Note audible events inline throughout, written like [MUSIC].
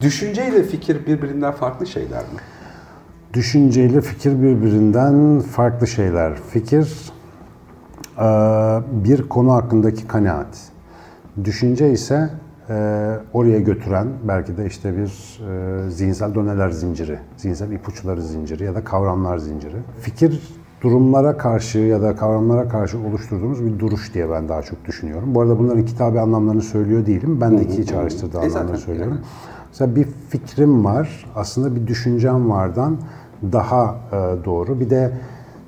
Düşünce ile fikir birbirinden farklı şeyler mi? Düşünce ile fikir birbirinden farklı şeyler. Fikir e, bir konu hakkındaki kanaat. Düşünce ise e, oraya götüren belki de işte bir e, zihinsel doneler zinciri, zihinsel ipuçları zinciri ya da kavramlar zinciri. Fikir durumlara karşı ya da kavramlara karşı oluşturduğumuz bir duruş diye ben daha çok düşünüyorum. Bu arada bunların kitabı anlamlarını söylüyor değilim. Ben de ikiyi çağrıştırdığı anlamları söylüyorum. yani. Mesela bir fikrim var, aslında bir düşüncem vardan daha e, doğru. Bir de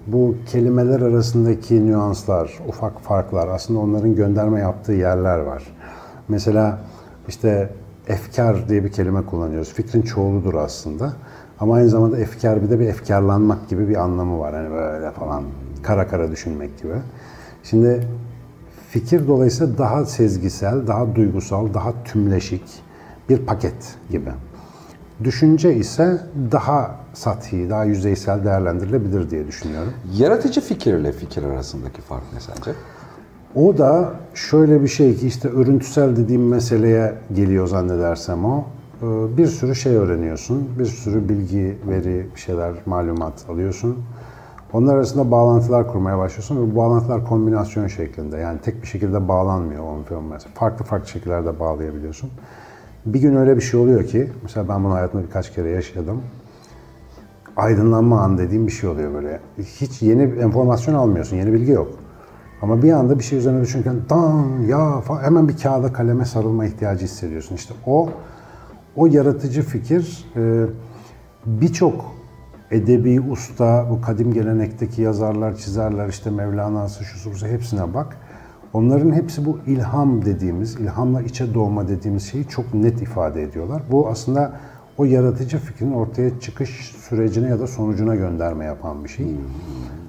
bu kelimeler arasındaki nüanslar, ufak farklar, aslında onların gönderme yaptığı yerler var. Mesela işte efkar diye bir kelime kullanıyoruz. Fikrin çoğuludur aslında. Ama aynı zamanda efkar bir de bir efkarlanmak gibi bir anlamı var. Hani böyle falan kara kara düşünmek gibi. Şimdi fikir dolayısıyla daha sezgisel, daha duygusal, daha tümleşik bir paket gibi. Düşünce ise daha sathi, daha yüzeysel değerlendirilebilir diye düşünüyorum. Yaratıcı fikirle fikir arasındaki fark ne sence? O da şöyle bir şey ki işte örüntüsel dediğim meseleye geliyor zannedersem o. Ee, Bir sürü şey öğreniyorsun, bir sürü bilgi, veri, bir şeyler, malumat alıyorsun. Onlar arasında bağlantılar kurmaya başlıyorsun ve bu bağlantılar kombinasyon şeklinde. Yani tek bir şekilde bağlanmıyor o mesela. Farklı farklı şekillerde bağlayabiliyorsun. Bir gün öyle bir şey oluyor ki, mesela ben bunu hayatımda birkaç kere yaşadım. Aydınlanma an dediğim bir şey oluyor böyle. Hiç yeni enformasyon almıyorsun, yeni bilgi yok. Ama bir anda bir şey üzerine düşünürken dan ya falan, hemen bir kağıda kaleme sarılma ihtiyacı hissediyorsun. İşte o o yaratıcı fikir e, birçok edebi usta, bu kadim gelenekteki yazarlar, çizerler, işte Mevlana'sı, busu hepsine bak. Onların hepsi bu ilham dediğimiz, ilhamla içe doğma dediğimiz şeyi çok net ifade ediyorlar. Bu aslında o yaratıcı fikrin ortaya çıkış sürecine ya da sonucuna gönderme yapan bir şey.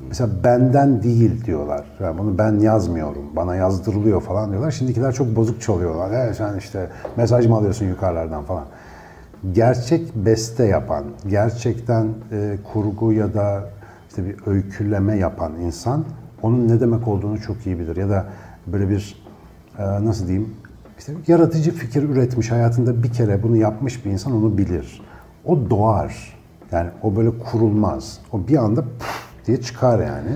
Mesela benden değil diyorlar. Yani bunu ben yazmıyorum, bana yazdırılıyor falan diyorlar. Şimdikiler çok bozuk çalıyorlar. Evet, sen işte mesaj mı alıyorsun yukarılardan falan. Gerçek beste yapan, gerçekten e, kurgu ya da işte bir öyküleme yapan insan onun ne demek olduğunu çok iyi bilir. Ya da böyle bir e, nasıl diyeyim işte yaratıcı fikir üretmiş hayatında bir kere bunu yapmış bir insan onu bilir. O doğar. Yani o böyle kurulmaz. O bir anda püf diye çıkar yani.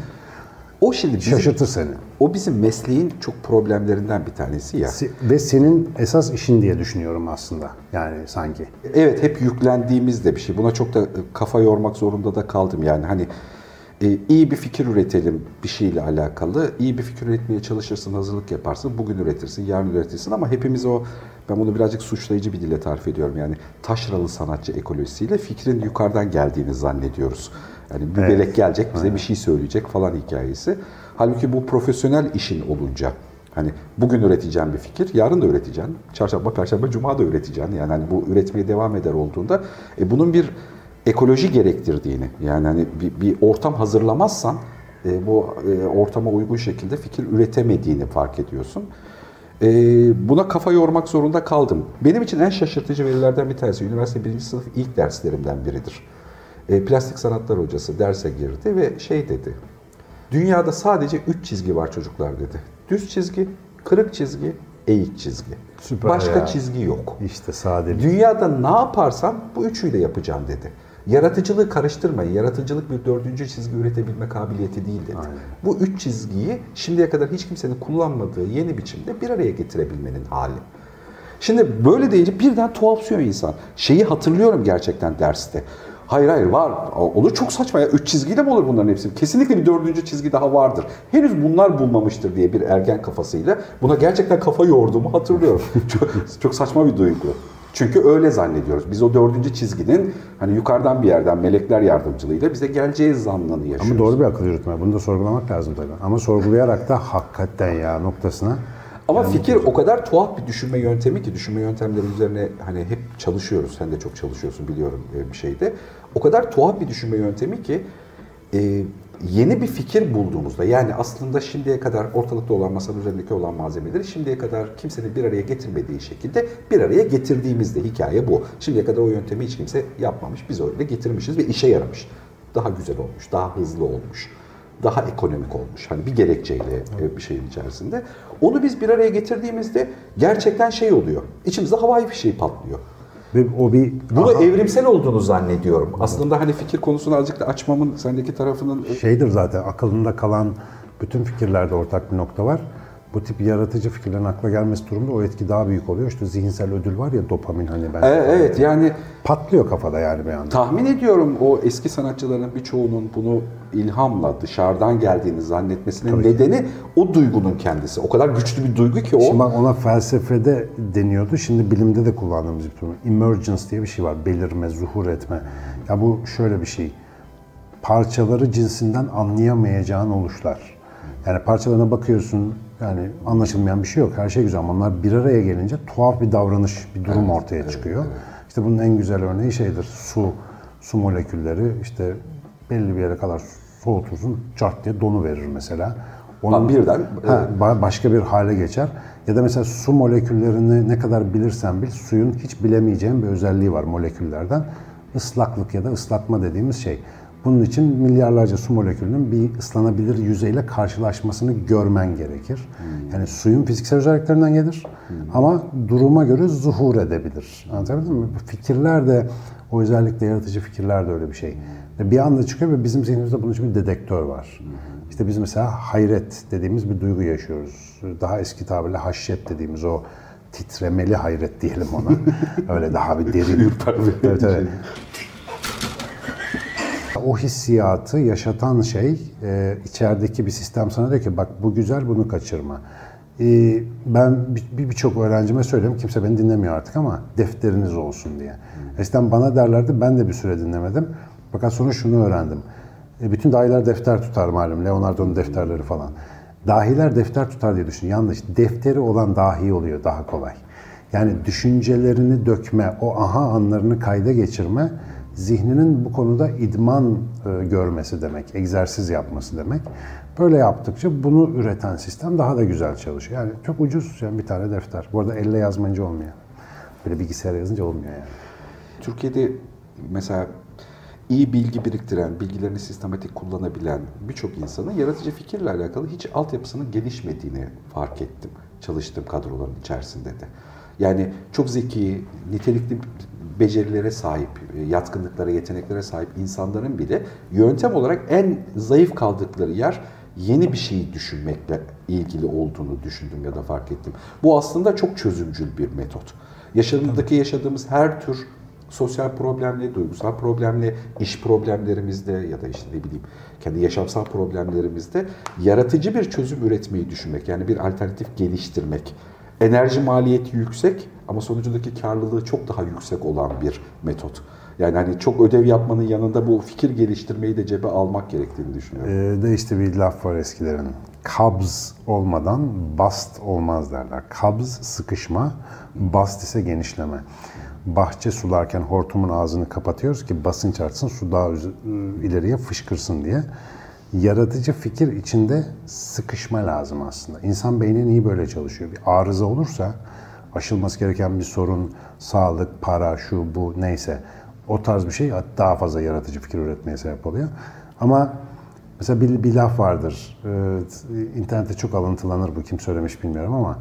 O şimdi bizim, Şaşırtır seni. o bizim mesleğin çok problemlerinden bir tanesi ya. Ve senin esas işin diye düşünüyorum aslında. Yani sanki. Evet hep yüklendiğimiz de bir şey. Buna çok da e, kafa yormak zorunda da kaldım. Yani hani e, iyi bir fikir üretelim bir şeyle alakalı. İyi bir fikir üretmeye çalışırsın, hazırlık yaparsın. Bugün üretirsin, yarın üretirsin ama hepimiz o ben bunu birazcık suçlayıcı bir dille tarif ediyorum. Yani taşralı sanatçı ekolojisiyle fikrin yukarıdan geldiğini zannediyoruz. Yani bir Evet. melek gelecek bize bir şey söyleyecek falan hikayesi. Halbuki bu profesyonel işin olunca Hani bugün üreteceğim bir fikir, yarın da üreteceksin. Çarşamba, perşembe, cuma da üreteceksin. Yani hani bu üretmeye devam eder olduğunda e, bunun bir ekoloji gerektirdiğini, yani hani bir, bir ortam hazırlamazsan e, bu e, ortama uygun şekilde fikir üretemediğini fark ediyorsun. E, buna kafa yormak zorunda kaldım. Benim için en şaşırtıcı verilerden bir tanesi, üniversite birinci sınıf ilk derslerimden biridir. E, plastik sanatlar hocası derse girdi ve şey dedi, Dünyada sadece üç çizgi var çocuklar dedi. Düz çizgi, kırık çizgi, eğik çizgi. Süper Başka ya. çizgi yok. İşte sadelik. Dünyada ne yaparsam bu üçüyle yapacağım dedi. Yaratıcılığı karıştırmayın. Yaratıcılık bir dördüncü çizgi üretebilme kabiliyeti değil dedi. Bu üç çizgiyi şimdiye kadar hiç kimsenin kullanmadığı yeni biçimde bir araya getirebilmenin hali. Şimdi böyle deyince birden tuhafsıyor insan. Şeyi hatırlıyorum gerçekten derste. Hayır hayır var. Olur çok saçma ya. Üç çizgiyle mi olur bunların hepsi? Kesinlikle bir dördüncü çizgi daha vardır. Henüz bunlar bulmamıştır diye bir ergen kafasıyla buna gerçekten kafa yorduğumu hatırlıyorum. [LAUGHS] çok, çok saçma bir duygu. Çünkü öyle zannediyoruz. Biz o dördüncü çizginin hani yukarıdan bir yerden melekler yardımcılığıyla bize geleceği zannını yaşıyoruz. Ama doğru bir akıl yürütme. Bunu da sorgulamak lazım tabii. Ama sorgulayarak da hakikaten ya noktasına. Ama fikir o kadar tuhaf bir düşünme yöntemi ki düşünme yöntemleri üzerine hani hep çalışıyoruz. Sen de çok çalışıyorsun biliyorum e, bir şeyde. O kadar tuhaf bir düşünme yöntemi ki e, yeni bir fikir bulduğumuzda yani aslında şimdiye kadar ortalıkta olan masanın üzerindeki olan malzemeleri şimdiye kadar kimsenin bir araya getirmediği şekilde bir araya getirdiğimizde hikaye bu. Şimdiye kadar o yöntemi hiç kimse yapmamış. Biz öyle getirmişiz ve işe yaramış. Daha güzel olmuş, daha hızlı olmuş daha ekonomik olmuş. Hani bir gerekçeyle e, bir şeyin içerisinde. Onu biz bir araya getirdiğimizde gerçekten şey oluyor. İçimizde havai fişeği patlıyor. Ve o bir Bunu aha, evrimsel olduğunu zannediyorum. Aslında hani fikir konusunu azıcık da açmamın sendeki tarafının şeydir zaten akılında kalan bütün fikirlerde ortak bir nokta var. Bu tip yaratıcı fikirlerin akla gelmesi durumunda o etki daha büyük oluyor. İşte zihinsel ödül var ya dopamin hani ben E, evet yani patlıyor kafada yani bir anda. tahmin ediyorum o eski sanatçıların birçoğunun bunu ilhamla dışarıdan geldiğini zannetmesinin nedeni o duygunun kendisi. O kadar güçlü bir duygu ki o. Şimdi bak ona felsefede deniyordu. Şimdi bilimde de kullandığımız bir durum. Emergence diye bir şey var. Belirme, zuhur etme. Ya bu şöyle bir şey. Parçaları cinsinden anlayamayacağın oluşlar. Yani parçalarına bakıyorsun yani anlaşılmayan bir şey yok. Her şey güzel ama onlar bir araya gelince tuhaf bir davranış, bir durum ortaya çıkıyor. İşte bunun en güzel örneği şeydir. Su, su molekülleri işte belli bir yere kadar soğutursun, cart diye donu verir mesela. Lan birden, Ha, ba- başka bir hale geçer. Ya da mesela su moleküllerini ne kadar bilirsen bil, suyun hiç bilemeyeceğin bir özelliği var moleküllerden. Islaklık ya da ıslatma dediğimiz şey. Bunun için milyarlarca su molekülünün bir ıslanabilir yüzeyle karşılaşmasını görmen gerekir. Yani suyun fiziksel özelliklerinden gelir ama duruma göre zuhur edebilir. Anlatabildim mi? Bu Fikirler de, o özellikle yaratıcı fikirler de öyle bir şey. Bir anda çıkıyor ve bizim zihnimizde bunun için bir dedektör var. İşte biz mesela hayret dediğimiz bir duygu yaşıyoruz. Daha eski tabirle haşyet dediğimiz o titremeli hayret diyelim ona. [LAUGHS] Öyle daha bir derin. evet, evet. O hissiyatı yaşatan şey e, içerideki bir sistem sana diyor ki bak bu güzel bunu kaçırma. E, ben bir- birçok öğrencime söylüyorum kimse beni dinlemiyor artık ama defteriniz olsun diye. Eskiden bana derlerdi ben de bir süre dinlemedim. Fakat sonra şunu öğrendim. E, bütün dahiler defter tutar malum. Leonardo'nun defterleri falan. Dahiler defter tutar diye düşün. Yanlış. Defteri olan dahi oluyor daha kolay. Yani düşüncelerini dökme, o aha anlarını kayda geçirme, zihninin bu konuda idman e, görmesi demek, egzersiz yapması demek. Böyle yaptıkça bunu üreten sistem daha da güzel çalışıyor. Yani çok ucuz yani bir tane defter. Bu arada elle yazmayınca olmuyor. Böyle bilgisayara yazınca olmuyor yani. Türkiye'de mesela iyi bilgi biriktiren, bilgilerini sistematik kullanabilen birçok insanın yaratıcı fikirle alakalı hiç altyapısının gelişmediğini fark ettim çalıştığım kadroların içerisinde de. Yani çok zeki, nitelikli becerilere sahip, yatkınlıklara, yeteneklere sahip insanların bile yöntem olarak en zayıf kaldıkları yer yeni bir şeyi düşünmekle ilgili olduğunu düşündüm ya da fark ettim. Bu aslında çok çözümcül bir metot. Yaşamındaki yaşadığımız her tür sosyal problemle, duygusal problemle, iş problemlerimizde ya da işte ne bileyim kendi yaşamsal problemlerimizde yaratıcı bir çözüm üretmeyi düşünmek. Yani bir alternatif geliştirmek. Enerji maliyeti yüksek ama sonucundaki karlılığı çok daha yüksek olan bir metot. Yani hani çok ödev yapmanın yanında bu fikir geliştirmeyi de cebe almak gerektiğini düşünüyorum. Ee, de işte bir laf var eskilerin. Kabz olmadan bast olmaz derler. Kabz sıkışma, bast ise genişleme. Bahçe sularken hortumun ağzını kapatıyoruz ki basınç artsın, su daha üz- ileriye fışkırsın diye. Yaratıcı fikir içinde sıkışma lazım aslında. İnsan beyni niye böyle çalışıyor? Bir arıza olursa, aşılması gereken bir sorun, sağlık, para, şu, bu neyse o tarz bir şey daha fazla yaratıcı fikir üretmeye sebep oluyor. Ama mesela bir, bir laf vardır. Ee, internette çok alıntılanır bu kim söylemiş bilmiyorum ama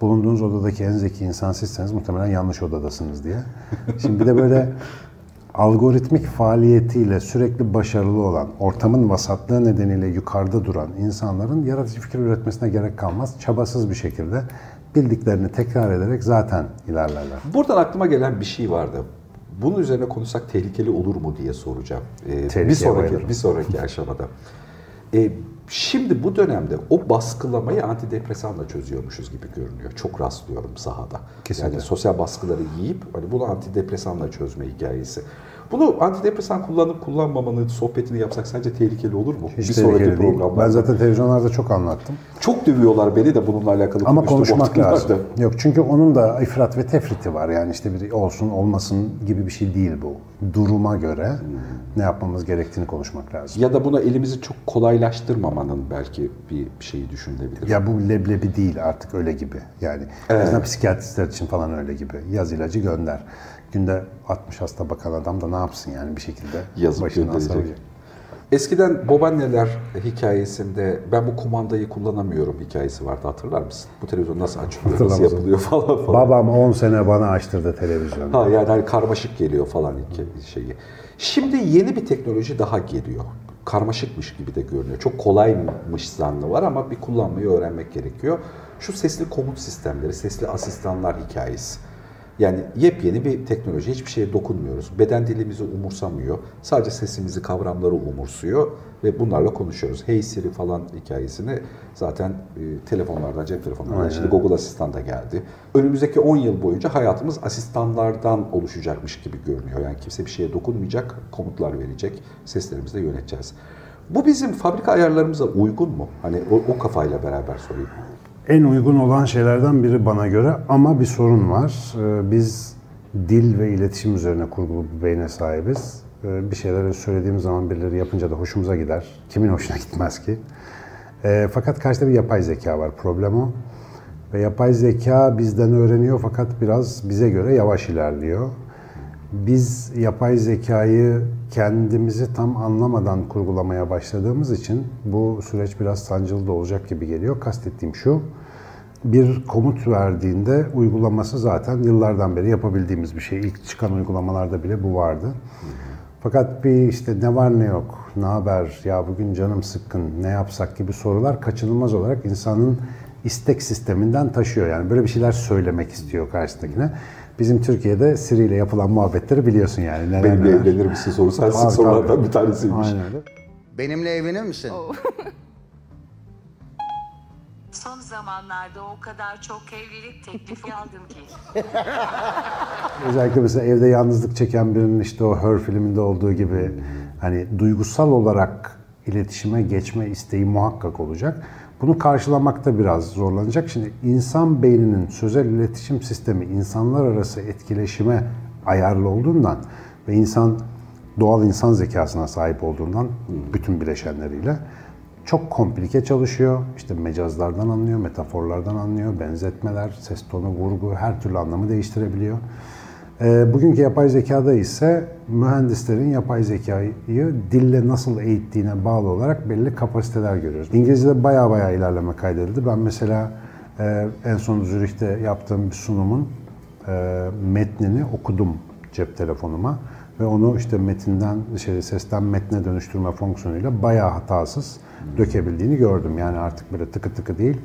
bulunduğunuz odadaki en zeki insan sizseniz muhtemelen yanlış odadasınız diye. Şimdi bir de böyle algoritmik faaliyetiyle sürekli başarılı olan, ortamın vasatlığı nedeniyle yukarıda duran insanların yaratıcı fikir üretmesine gerek kalmaz. Çabasız bir şekilde bildiklerini tekrar ederek zaten ilerlerler. Buradan aklıma gelen bir şey vardı. Bunun üzerine konuşsak tehlikeli olur mu diye soracağım. Ee, bir sonraki bayılırım. bir sonraki [LAUGHS] aşamada. Ee, şimdi bu dönemde o baskılamayı antidepresanla çözüyormuşuz gibi görünüyor. Çok rastlıyorum sahada. Kesinlikle. Yani sosyal baskıları yiyip hani bunu antidepresanla çözme hikayesi. Bunu antidepresan kullanıp kullanmamanın sohbetini yapsak sence tehlikeli olur mu? Hiç bir sonraki programda. Ben zaten televizyonlarda çok anlattım. Çok dövüyorlar beni de bununla alakalı Ama konuşmak lazım. Yok çünkü onun da ifrat ve tefriti var. Yani işte bir olsun olmasın gibi bir şey değil bu. Duruma göre ne yapmamız gerektiğini konuşmak lazım. Ya da buna elimizi çok kolaylaştırmamanın belki bir şeyi düşünülebilir. Ya bu leblebi değil artık öyle gibi. Yani azından psikiyatristler için falan öyle gibi. Yaz ilacı gönder. Günde 60 hasta bakan adam da ne yapsın yani bir şekilde Yazıp başından savacak. Eskiden babaanneler hikayesinde ben bu kumandayı kullanamıyorum hikayesi vardı hatırlar mısın? Bu televizyon nasıl açılıyor, nasıl yapılıyor falan falan. Babam 10 sene bana açtırdı televizyonu. Ha yani hani karmaşık geliyor falan şeyi. Şimdi yeni bir teknoloji daha geliyor. Karmaşıkmış gibi de görünüyor. Çok kolaymış zannı var ama bir kullanmayı öğrenmek gerekiyor. Şu sesli komut sistemleri, sesli asistanlar hikayesi. Yani yepyeni bir teknoloji. Hiçbir şeye dokunmuyoruz. Beden dilimizi umursamıyor. Sadece sesimizi, kavramları umursuyor ve bunlarla konuşuyoruz. Hey Siri falan hikayesini zaten e, telefonlardan, cep telefonlarından, Aynen. şimdi Google Asistan da geldi. Önümüzdeki 10 yıl boyunca hayatımız asistanlardan oluşacakmış gibi görünüyor. Yani kimse bir şeye dokunmayacak, komutlar verecek, seslerimizle yöneteceğiz. Bu bizim fabrika ayarlarımıza uygun mu? Hani o, o kafayla beraber sorayım. En uygun olan şeylerden biri bana göre ama bir sorun var. Ee, Biz dil ve iletişim üzerine kurgulu bir beyne sahibiz. Ee, Bir şeyleri söylediğimiz zaman birileri yapınca da hoşumuza gider. Kimin hoşuna [LAUGHS] gitmez ki? Ee, Fakat karşıda bir yapay zeka var. Problem o. Ve yapay zeka bizden öğreniyor fakat biraz bize göre yavaş ilerliyor. Biz yapay zekayı kendimizi tam anlamadan kurgulamaya başladığımız için bu süreç biraz sancılı da olacak gibi geliyor. Kastettiğim şu, bir komut verdiğinde uygulaması zaten yıllardan beri yapabildiğimiz bir şey. İlk çıkan uygulamalarda bile bu vardı. Fakat bir işte ne var ne yok, ne haber, ya bugün canım sıkkın, ne yapsak gibi sorular kaçınılmaz olarak insanın istek sisteminden taşıyor. Yani böyle bir şeyler söylemek istiyor karşısındakine. Bizim Türkiye'de Siri ile yapılan muhabbetleri biliyorsun yani. Neler Benimle neler. evlenir misin sorusu en sık sorulardan bir tanesiymiş. Aynen öyle. Benimle evlenir misin? [LAUGHS] Son zamanlarda o kadar çok evlilik teklifi aldım ki. [LAUGHS] Özellikle mesela evde yalnızlık çeken birinin işte o Her filminde olduğu gibi hani duygusal olarak iletişime geçme isteği muhakkak olacak. Bunu karşılamakta biraz zorlanacak. Şimdi insan beyninin sözel iletişim sistemi insanlar arası etkileşime ayarlı olduğundan ve insan doğal insan zekasına sahip olduğundan bütün bileşenleriyle çok komplike çalışıyor. İşte mecazlardan anlıyor, metaforlardan anlıyor, benzetmeler, ses tonu, vurgu her türlü anlamı değiştirebiliyor. Ee, bugünkü yapay zekada ise mühendislerin yapay zekayı dille nasıl eğittiğine bağlı olarak belli kapasiteler görüyoruz. İngilizce'de baya baya ilerleme kaydedildi. Ben mesela e, en son Zürih'te yaptığım bir sunumun e, metnini okudum cep telefonuma ve onu işte metinden şey, sesten metne dönüştürme fonksiyonuyla bayağı hatasız dökebildiğini gördüm. Yani artık böyle tıkı tıkı değil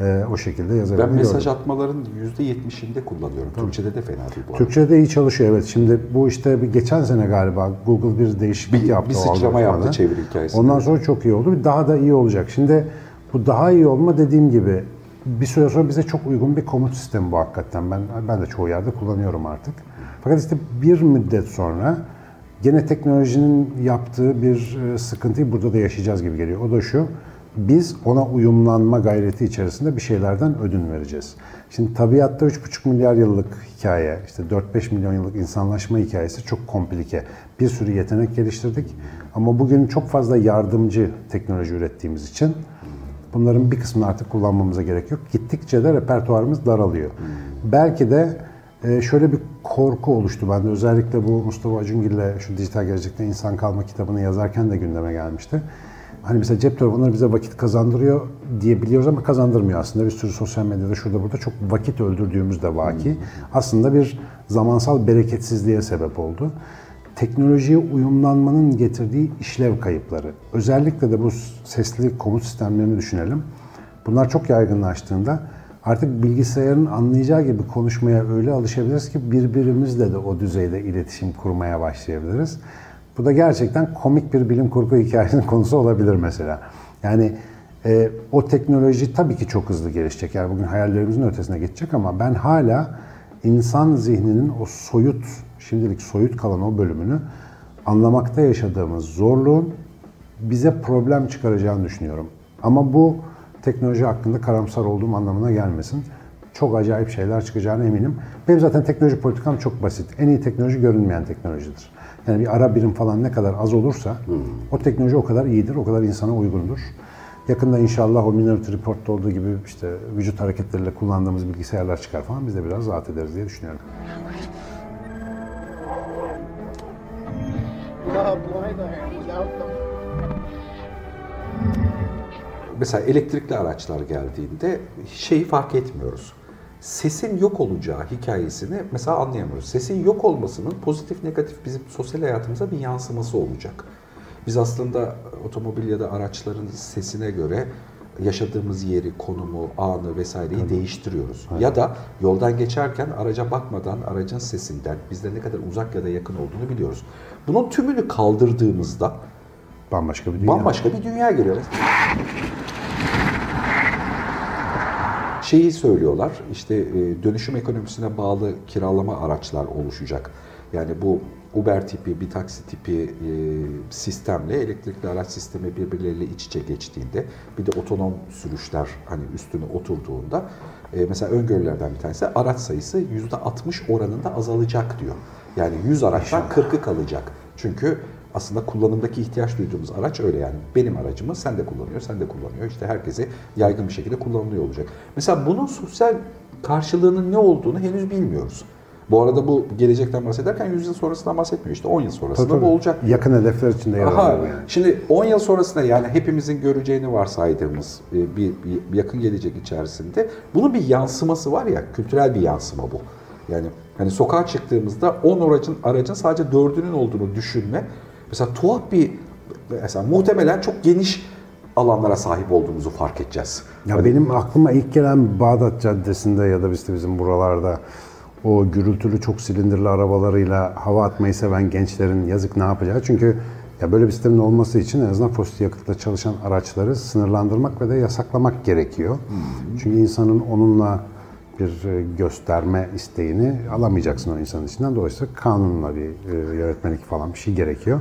e, o şekilde Ben yazabildiğini mesaj atmaların %70'inde kullanıyorum. Türkçe'de de fena değil bu arada. Türkçe'de iyi çalışıyor evet. Şimdi bu işte bir geçen sene galiba Google bir değişiklik Bir- yaptı. bir sıçrama yaptı çeviri hikayesinde. Ondan sonra çok iyi oldu. Daha da iyi olacak. Şimdi bu daha iyi olma dediğim gibi bir süre sonra bize çok uygun bir komut sistemi bu hakikaten. Ben ben de çoğu yerde kullanıyorum artık. Fakat işte bir müddet sonra gene teknolojinin yaptığı bir e, sıkıntıyı burada da yaşayacağız gibi geliyor. O da şu. Biz ona uyumlanma gayreti içerisinde bir şeylerden ödün vereceğiz. Şimdi tabiatta 3,5 milyar yıllık hikaye, işte 4-5 milyon yıllık insanlaşma hikayesi çok komplike. Bir sürü yetenek geliştirdik. Ama bugün çok fazla yardımcı teknoloji ürettiğimiz için bunların bir kısmını artık kullanmamıza gerek yok. Gittikçe de repertuarımız daralıyor. Belki de e, şöyle bir korku oluştu bende. Özellikle bu Mustafa Acungil'le şu Dijital Gelecekte İnsan Kalma kitabını yazarken de gündeme gelmişti. Hani mesela cep telefonları bize vakit kazandırıyor diye biliyoruz ama kazandırmıyor aslında. Bir sürü sosyal medyada şurada burada çok vakit öldürdüğümüz de vaki. Aslında bir zamansal bereketsizliğe sebep oldu. Teknolojiye uyumlanmanın getirdiği işlev kayıpları. Özellikle de bu sesli komut sistemlerini düşünelim. Bunlar çok yaygınlaştığında artık bilgisayarın anlayacağı gibi konuşmaya öyle alışabiliriz ki birbirimizle de o düzeyde iletişim kurmaya başlayabiliriz. Bu da gerçekten komik bir bilim kurgu hikayesinin [LAUGHS] konusu olabilir mesela. Yani e, o teknoloji tabii ki çok hızlı gelişecek. Yani bugün hayallerimizin ötesine geçecek ama ben hala insan zihninin o soyut, şimdilik soyut kalan o bölümünü anlamakta yaşadığımız zorluğun bize problem çıkaracağını düşünüyorum. Ama bu teknoloji hakkında karamsar olduğum anlamına gelmesin. Çok acayip şeyler çıkacağına eminim. Benim zaten teknoloji politikam çok basit. En iyi teknoloji görünmeyen teknolojidir. Yani bir ara birim falan ne kadar az olursa o teknoloji o kadar iyidir, o kadar insana uygundur. Yakında inşallah o Minority Report'ta olduğu gibi işte vücut hareketleriyle kullandığımız bilgisayarlar çıkar falan biz de biraz rahat ederiz diye düşünüyorum. Mesela elektrikli araçlar geldiğinde şeyi fark etmiyoruz. Sesin yok olacağı hikayesini mesela anlayamıyoruz. Sesin yok olmasının pozitif negatif bizim sosyal hayatımıza bir yansıması olacak. Biz aslında otomobil ya da araçların sesine göre yaşadığımız yeri, konumu, anı vesaireyi değiştiriyoruz. Ya da yoldan geçerken araca bakmadan aracın sesinden bizde ne kadar uzak ya da yakın olduğunu biliyoruz. Bunun tümünü kaldırdığımızda Bambaşka bir dünya. bambaşka bir dünya geliyor. Şeyi söylüyorlar, işte e, dönüşüm ekonomisine bağlı kiralama araçlar oluşacak. Yani bu Uber tipi, bir taksi tipi e, sistemle elektrikli araç sistemi birbirleriyle iç içe geçtiğinde, bir de otonom sürüşler hani üstüne oturduğunda, e, mesela öngörülerden bir tanesi araç sayısı %60 oranında azalacak diyor. Yani 100 araçtan 40'ı kalacak. Çünkü aslında kullanımdaki ihtiyaç duyduğumuz araç öyle yani. Benim aracımı sen de kullanıyor, sen de kullanıyor. İşte herkese yaygın bir şekilde kullanılıyor olacak. Mesela bunun sosyal karşılığının ne olduğunu henüz bilmiyoruz. Bu arada bu gelecekten bahsederken 100 yıl sonrasından bahsetmiyor. İşte 10 yıl sonrasında Tabii, bu tabii. olacak. Yakın hedefler içinde yer alıyor yani. şimdi 10 yıl sonrasında yani hepimizin göreceğini varsaydığımız e, bir, bir yakın gelecek içerisinde bunun bir yansıması var ya, kültürel bir yansıma bu. Yani hani sokağa çıktığımızda 10 aracın aracın sadece 4'ünün olduğunu düşünme. Mesela tuhaf bir mesela muhtemelen çok geniş alanlara sahip olduğumuzu fark edeceğiz. Ya Hani- benim aklıma ilk gelen Bağdat Caddesi'nde ya da işte bizim buralarda o gürültülü çok silindirli arabalarıyla hava atmayı seven gençlerin yazık ne yapacağı. Çünkü ya böyle bir sistemin olması için en azından fosil yakıtla çalışan araçları sınırlandırmak ve de yasaklamak gerekiyor. Çünkü insanın onunla bir e, gösterme isteğini alamayacaksın o insanın içinden. Dolayısıyla kanunla bir e, yönetmelik falan bir şey gerekiyor.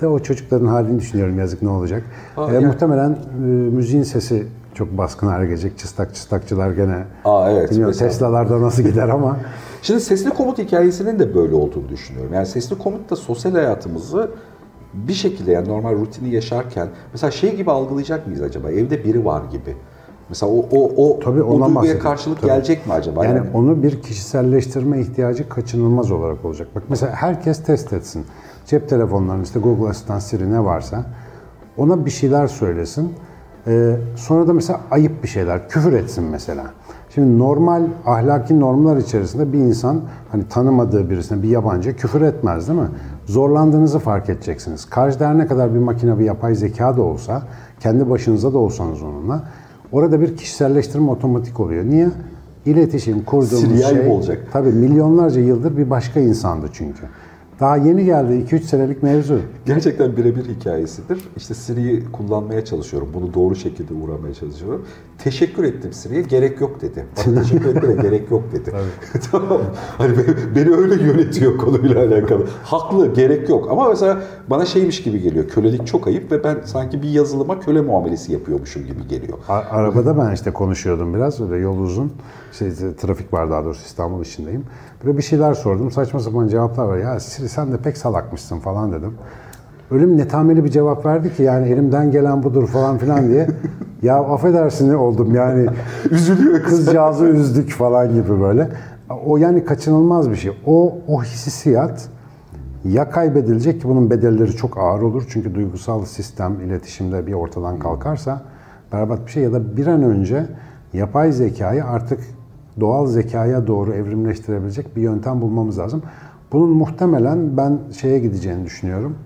De o çocukların halini düşünüyorum yazık ne olacak. Aa, E, yani- Muhtemelen e, müziğin sesi çok baskın hale gelecek. Çıstak çıstakçılar gene Aa, evet, bilmiyorum mesela. Tesla'larda nasıl gider ama [LAUGHS] Şimdi sesli komut hikayesinin de böyle olduğunu düşünüyorum. Yani sesli komut da sosyal hayatımızı bir şekilde yani normal rutini yaşarken mesela şey gibi algılayacak mıyız acaba? Evde biri var gibi. Mesela o o o, Tabii o duyguya bahsediyorum. karşılık Tabii. gelecek mi acaba? yani onu bir kişiselleştirme ihtiyacı kaçınılmaz olarak olacak. Bak mesela herkes test etsin. Cep telefonlarının işte Google Asistan Siri ne varsa ona bir şeyler söylesin. Ee, sonra da mesela ayıp bir şeyler, küfür etsin mesela. Şimdi normal ahlaki normlar içerisinde bir insan hani tanımadığı birisine bir yabancı küfür etmez değil mi? Zorlandığınızı fark edeceksiniz. Karşıda her ne kadar bir makine bir yapay zeka da olsa, kendi başınıza da olsanız onunla orada bir kişiselleştirme otomatik oluyor. Niye? İletişim kurduğumuz Siri'ye ayıp şey olacak. tabii milyonlarca yıldır bir başka insandı çünkü. Daha yeni geldi 2-3 senelik mevzu. Gerçekten birebir hikayesidir. İşte Siri'yi kullanmaya çalışıyorum. Bunu doğru şekilde uğramaya çalışıyorum. Teşekkür ettim Siri'ye. Gerek yok dedi. Bana [LAUGHS] teşekkür etmene gerek yok dedi. [LAUGHS] tamam. Hani beni öyle yönetiyor konuyla alakalı. Haklı, gerek yok. Ama mesela bana şeymiş gibi geliyor. Kölelik çok ayıp ve ben sanki bir yazılıma köle muamelesi yapıyormuşum gibi geliyor. A- arabada ben işte konuşuyordum biraz. Öyle yol uzun. İşte trafik var daha doğrusu İstanbul içindeyim. Böyle bir şeyler sordum. Saçma sapan cevaplar var. Ya Siri sen de pek salakmışsın falan dedim. Bir netameli bir cevap verdi ki yani elimden gelen budur falan filan diye. [LAUGHS] ya affedersin oldum yani. [LAUGHS] Üzülüyor kız. Kızcağızı üzdük falan gibi böyle. O yani kaçınılmaz bir şey. O, o hissiyat ya kaybedilecek ki bunun bedelleri çok ağır olur. Çünkü duygusal sistem iletişimde bir ortadan kalkarsa berbat bir şey. Ya da bir an önce yapay zekayı artık doğal zekaya doğru evrimleştirebilecek bir yöntem bulmamız lazım. Bunun muhtemelen ben şeye gideceğini düşünüyorum.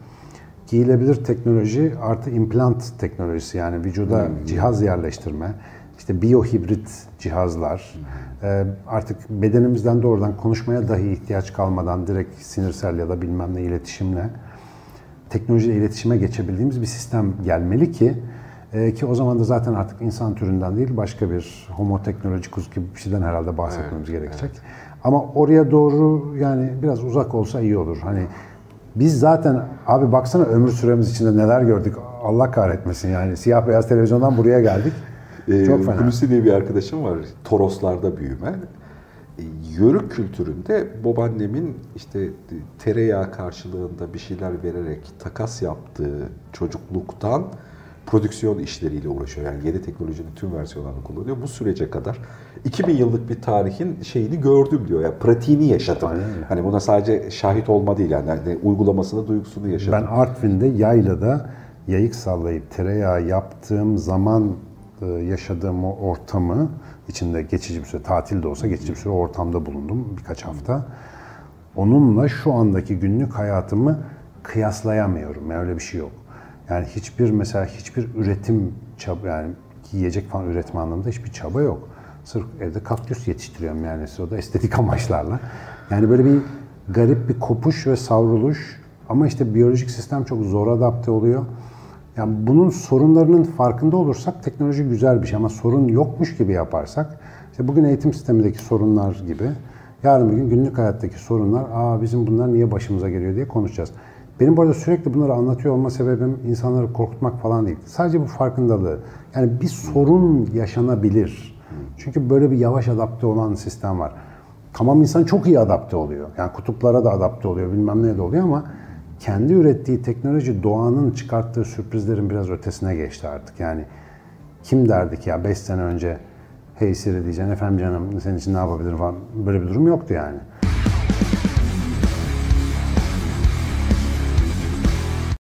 Giyilebilir teknoloji artı implant teknolojisi yani vücuda cihaz yerleştirme, işte biyohibrit cihazlar, e, artık bedenimizden doğrudan konuşmaya dahi ihtiyaç kalmadan direkt sinirsel ya da bilmem ne iletişimle teknolojiyle iletişime geçebildiğimiz bir sistem gelmeli ki e, ki o zaman da zaten artık insan türünden değil başka bir homo teknolojikus gibi bir şeyden herhalde bahsetmemiz gerekecek. Ama oraya doğru yani biraz uzak olsa iyi olur. Hani biz zaten abi baksana ömür süremiz içinde neler gördük. Allah kahretmesin yani siyah beyaz televizyondan buraya geldik. [LAUGHS] Ee, Çok fena. Hulusi diye bir arkadaşım var. Toroslarda büyüme. Ee, Yörük kültüründe babaannemin işte tereyağı karşılığında bir şeyler vererek takas yaptığı çocukluktan prodüksiyon işleriyle uğraşıyor. Yani yeni teknolojinin tüm versiyonlarını kullanıyor. Bu sürece kadar 2000 yıllık bir tarihin şeyini gördüm diyor. Yani pratiğini yaşadım. Aynen. Hani buna sadece şahit olma değil yani, yani uygulamasını, duygusunu yaşadım. Ben Artvin'de yaylada yayık sallayıp tereyağı yaptığım zaman e, yaşadığım o ortamı içinde geçici bir süre tatil de olsa geçici bir süre ortamda bulundum birkaç hafta. Onunla şu andaki günlük hayatımı kıyaslayamıyorum. Yani öyle bir şey yok. Yani hiçbir mesela hiçbir üretim çaba yani yiyecek falan üretme anlamında hiçbir çaba yok. Sırf evde kaktüs yetiştiriyorum yani o da estetik [LAUGHS] amaçlarla. Yani böyle bir garip bir kopuş ve savruluş ama işte biyolojik sistem çok zor adapte oluyor. Yani bunun sorunlarının farkında olursak teknoloji güzel bir şey ama sorun yokmuş gibi yaparsak işte bugün eğitim sistemindeki sorunlar gibi yarın bir gün günlük hayattaki sorunlar aa bizim bunlar niye başımıza geliyor diye konuşacağız. Benim bu arada sürekli bunları anlatıyor olma sebebim insanları korkutmak falan değil. Sadece bu farkındalığı. Yani bir sorun yaşanabilir. Çünkü böyle bir yavaş adapte olan sistem var. Tamam insan çok iyi adapte oluyor. Yani kutuplara da adapte oluyor, bilmem neye de oluyor ama kendi ürettiği teknoloji doğanın çıkarttığı sürprizlerin biraz ötesine geçti artık. Yani kim derdi ki ya 5 sene önce hey Siri diyeceksin efendim canım senin için ne yapabilirim falan böyle bir durum yoktu yani.